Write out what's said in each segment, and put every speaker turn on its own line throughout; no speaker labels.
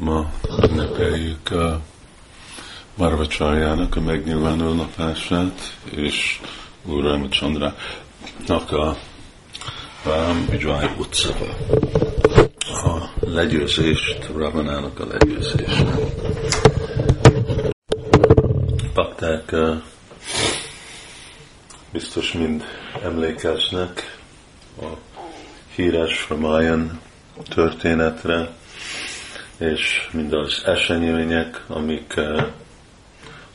Ma ünnepeljük a Marvacsarjának a megnyilvánuló napását, és Úr Csandrának a Vijay utcaba. A legyőzést, Ravanának a legyőzésre. Pakták biztos mind emlékeznek a híres Ramayan történetre, és mindaz események, amik eh,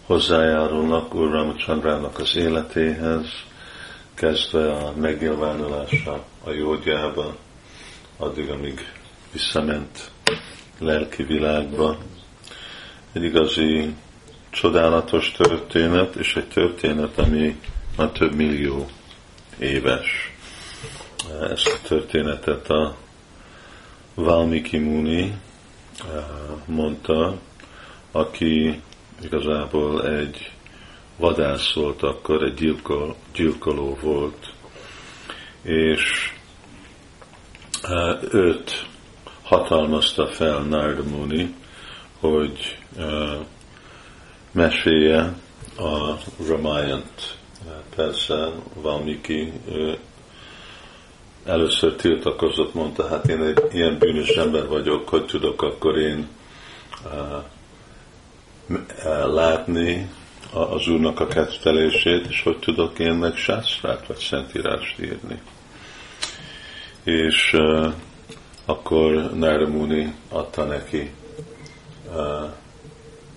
hozzájárulnak Úr Csandrának az életéhez, kezdve a megnyilvánulása a jógyába, addig, amíg visszament lelki világba. Egy igazi csodálatos történet, és egy történet, ami már több millió éves. Ezt a történetet a Valmiki Muni mondta, aki igazából egy vadász volt akkor, egy gyilkol, gyilkoló volt, és őt hatalmazta fel Narda hogy mesélje a Ramayant. Persze Valmiki először tiltakozott, mondta, hát én egy ilyen bűnös ember vagyok, hogy tudok akkor én uh, látni az Úrnak a kettelését, és hogy tudok én meg sászrát vagy szentírást írni. És uh, akkor Narada Muni adta neki uh,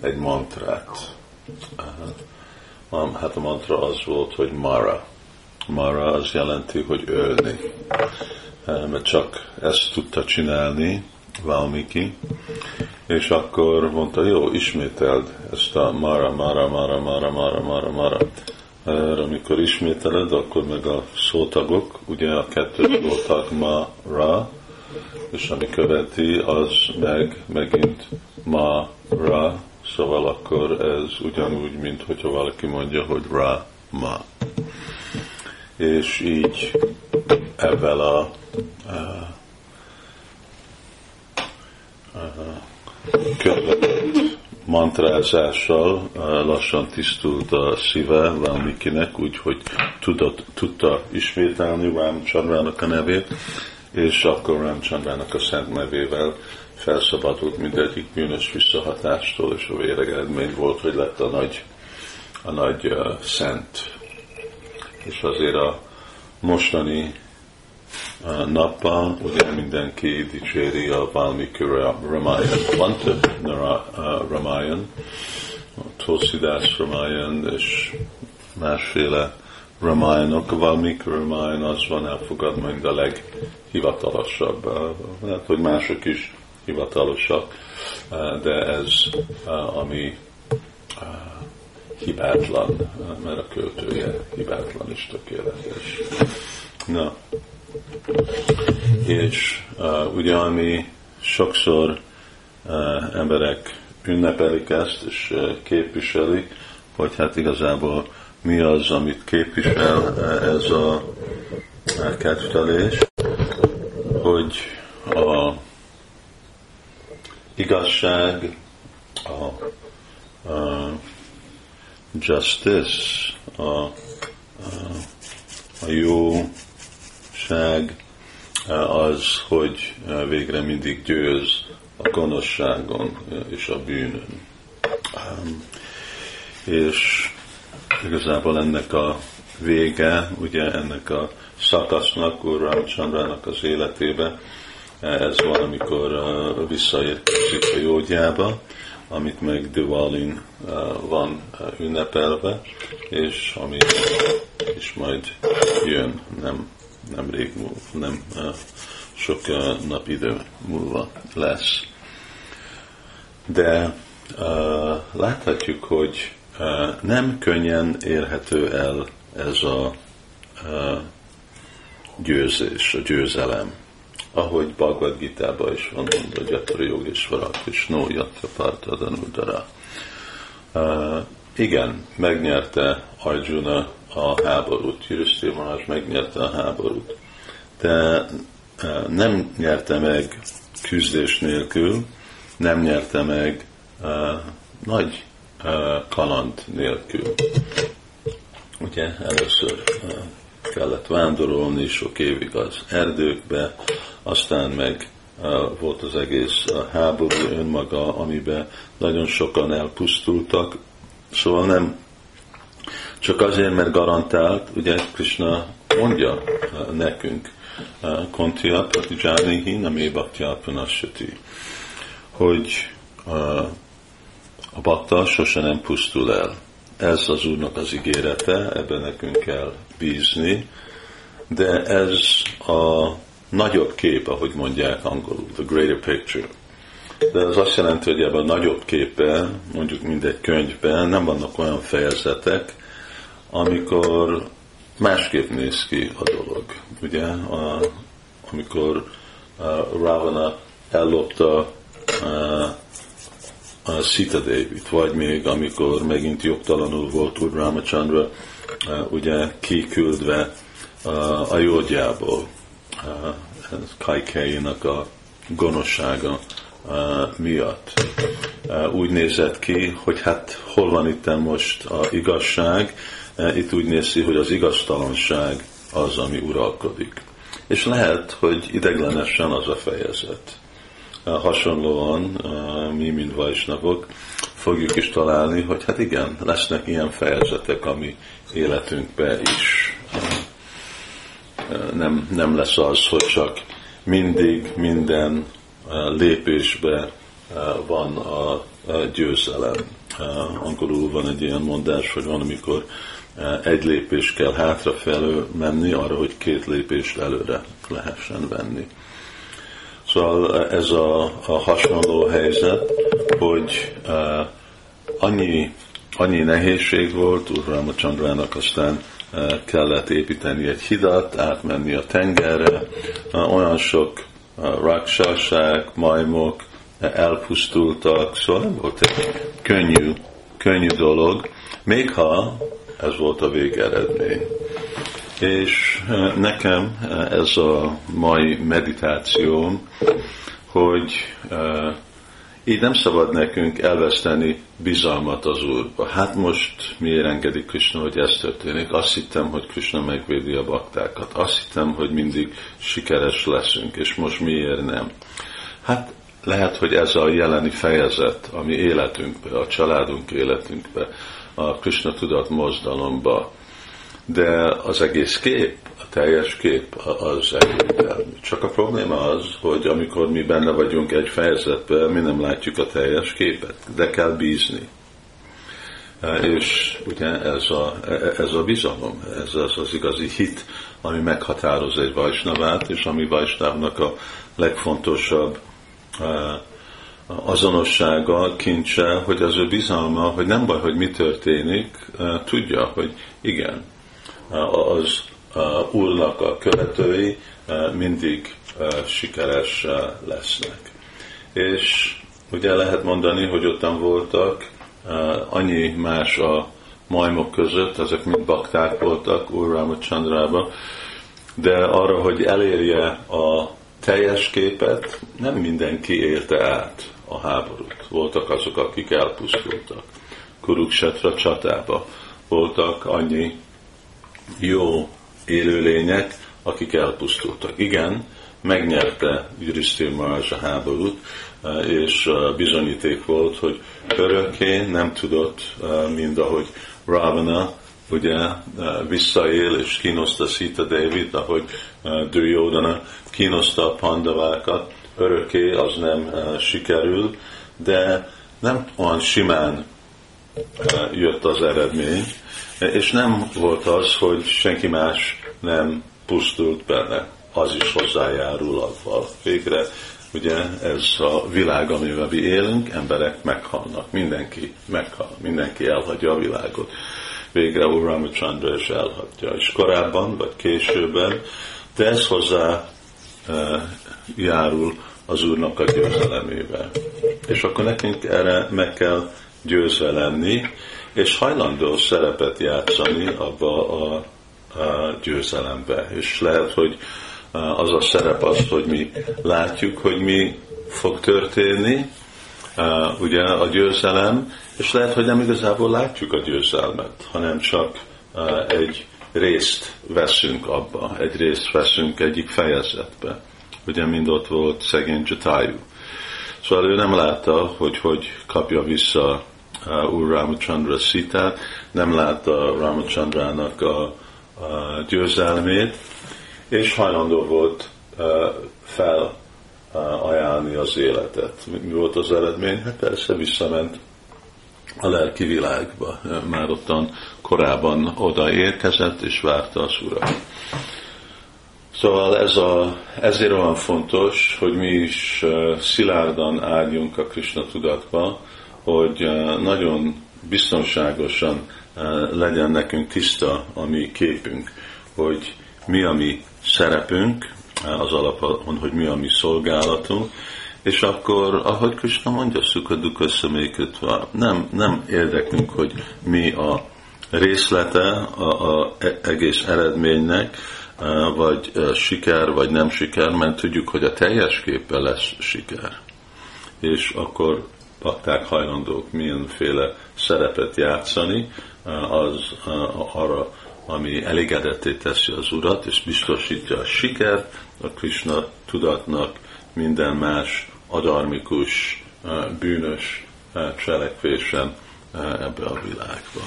egy mantrát. Uh, hát a mantra az volt, hogy Mara Mara az jelenti, hogy ölni. Mert csak ezt tudta csinálni Valmiki, és akkor mondta, jó, ismételd ezt a Mara, Mara, Mara, Mara, Mara, Mara, Mara. Mert amikor ismételed, akkor meg a szótagok, ugye a kettő szótag ma, és ami követi, az meg megint ma, szóval akkor ez ugyanúgy, mint hogyha valaki mondja, hogy ra, ma és így ebben a, a, a követett mantrázással lassan tisztult a szíve Valmikinek, úgyhogy tudott, tudta ismételni Rámcsandrának a nevét, és akkor Rámcsandrának a szent nevével felszabadult mindegyik bűnös visszahatástól, és a véregedmény volt, hogy lett a nagy, a nagy uh, szent és azért a mostani nappal ugye mindenki dicséri a Valmiki Ramayan. Van több Ramayan, Tulsidas Ramayan és másféle Ramayanok. A Valmiki Ramayan az van elfogadva, mint a leghivatalosabb. Lehet, hogy mások is hivatalosak, de ez ami hibátlan, mert a költője hibátlan és tökéletes. Na, és uh, ugye ami sokszor uh, emberek ünnepelik ezt, és uh, képviselik, hogy hát igazából mi az, amit képvisel uh, ez a, a kedvtelés, hogy a igazság, a, a justice, a, a, a jóság az, hogy végre mindig győz a gonoszságon és a bűnön. És igazából ennek a vége, ugye ennek a szakasznak, Úr Ramchandrának az életébe, ez van, amikor visszaérkezik a jógyába, amit meg Diwalin uh, van uh, ünnepelve, és ami is majd jön, nem, nem rég múlva, nem sok nap idő múlva lesz. De láthatjuk, hogy nem könnyen érhető el ez a győzés, a győzelem ahogy Bhagavad Gita-ban is van mondva, hogy Yatra Yogeshvara Krishna Yatra Parthadanudara. Uh, igen, megnyerte Arjuna a háborút, Yudhishthira Maharaj megnyerte a háborút, de uh, nem nyerte meg küzdés nélkül, nem nyerte meg nagy kaland nélkül. Ugye először kellett vándorolni sok évig az erdőkbe, aztán meg volt az egész háború önmaga, amiben nagyon sokan elpusztultak. Szóval nem csak azért, mert garantált, ugye Krishna mondja nekünk, Kontya Pratijanihi Namé Bhaktya Punasati, hogy a bakta sose nem pusztul el. Ez az Úrnak az ígérete, ebben nekünk kell bízni, de ez a nagyobb kép, ahogy mondják angolul, the greater picture. De ez azt jelenti, hogy ebben a nagyobb képben, mondjuk mindegy könyvben nem vannak olyan fejezetek, amikor másképp néz ki a dolog. Ugye, a, amikor a Ravana ellopta a, a Sita David, vagy még amikor megint jogtalanul volt Úr Ramachandra, ugye kiküldve a, a jódjából, Kaikeinak a gonoszsága miatt. Úgy nézett ki, hogy hát hol van itt most a igazság, itt úgy néz ki, hogy az igaztalanság az, ami uralkodik. És lehet, hogy ideglenesen az a fejezet. Hasonlóan mi, mint vajsnavok, fogjuk is találni, hogy hát igen, lesznek ilyen fejezetek, ami életünkbe is nem, nem lesz az, hogy csak mindig minden lépésbe van a győzelem. Angolul van egy ilyen mondás, hogy van, amikor egy lépés kell hátrafelé menni, arra, hogy két lépést előre lehessen venni. Szóval ez a, a hasonló helyzet, hogy uh, annyi, annyi nehézség volt Úr Ramachandrának, aztán uh, kellett építeni egy hidat, átmenni a tengerre, uh, olyan sok uh, raksasság, majmok elpusztultak, szóval nem volt egy könnyű, könnyű dolog, még ha ez volt a végeredmény. És eh, nekem eh, ez a mai meditációm, hogy uh, így nem szabad nekünk elveszteni bizalmat az Úrba. Hát most miért engedik Krishna, hogy ez történik? Azt hittem, hogy Krishna megvédi a baktákat. Azt hittem, hogy mindig sikeres leszünk, és most miért nem? Hát lehet, hogy ez a jeleni fejezet, ami életünkbe, a családunk életünkbe, a Krishna tudat mozdalomba. De az egész kép, a teljes kép az egyértelmű. Csak a probléma az, hogy amikor mi benne vagyunk egy fejezetben, mi nem látjuk a teljes képet, de kell bízni. És ugye ez a, ez a bizalom, ez az, az igazi hit, ami meghatároz egy vajsnavát, és ami vajsnávnak a legfontosabb azonossága, kincse, hogy az ő bizalma, hogy nem baj, hogy mi történik, tudja, hogy igen, az úrnak a követői mindig sikeres lesznek. És ugye lehet mondani, hogy ottan voltak annyi más a majmok között, ezek mind bakták voltak Úr Chandrába, de arra, hogy elérje a teljes képet, nem mindenki élte át a háborút. Voltak azok, akik elpusztultak. Kuruksetra csatába voltak annyi jó élőlények, akik elpusztultak. Igen, megnyerte Yudhiszthir Maharaj a háborút, és bizonyíték volt, hogy örökké nem tudott, mind ahogy Ravana ugye visszaél és kínoszta Sita David, ahogy Duryodhana kínoszta a pandavákat, örökké az nem sikerül, de nem olyan simán jött az eredmény, és nem volt az, hogy senki más nem pusztult benne, az is hozzájárul avval. Végre ugye ez a világ, amivel mi élünk, emberek meghalnak, mindenki meghal, mindenki elhagyja a világot. Végre Úr Ramachandra is elhagyja. És korábban, vagy későbben, de ez hozzá járul az Úrnak a győzelemével. És akkor nekünk erre meg kell győzve lenni, és hajlandó szerepet játszani abba a, a győzelembe. És lehet, hogy az a szerep az, hogy mi látjuk, hogy mi fog történni, ugye a győzelem, és lehet, hogy nem igazából látjuk a győzelmet, hanem csak egy részt veszünk abba, egy részt veszünk egyik fejezetbe. Ugye mind ott volt szegény Jatayu. Szóval ő nem látta, hogy hogy kapja vissza Úr Ramachandra szitát, nem látta Ramachandrának a, a győzelmét, és hajlandó volt uh, fel ajánlni az életet. Mi volt az eredmény? Hát persze visszament a lelki világba. Már ottan korábban oda érkezett, és várta az urat. Szóval ez a, ezért olyan fontos, hogy mi is szilárdan álljunk a Krishna tudatba, hogy nagyon biztonságosan legyen nekünk tiszta a mi képünk, hogy mi a mi szerepünk, az alapon, hogy mi a mi szolgálatunk, és akkor, ahogy Krishna mondja, szukaduka személykötve, nem, nem érdekünk, hogy mi a részlete a, a e, egész eredménynek, vagy siker, vagy nem siker, mert tudjuk, hogy a teljes képpel lesz siker. És akkor pakták hajlandók milyenféle szerepet játszani, az arra, ami elégedetté teszi az Urat, és biztosítja a sikert a Krishna tudatnak minden más adarmikus, bűnös cselekvésen ebbe a világba.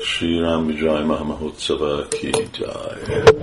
Sri Ram Vijay Mahamahotsava ki jai.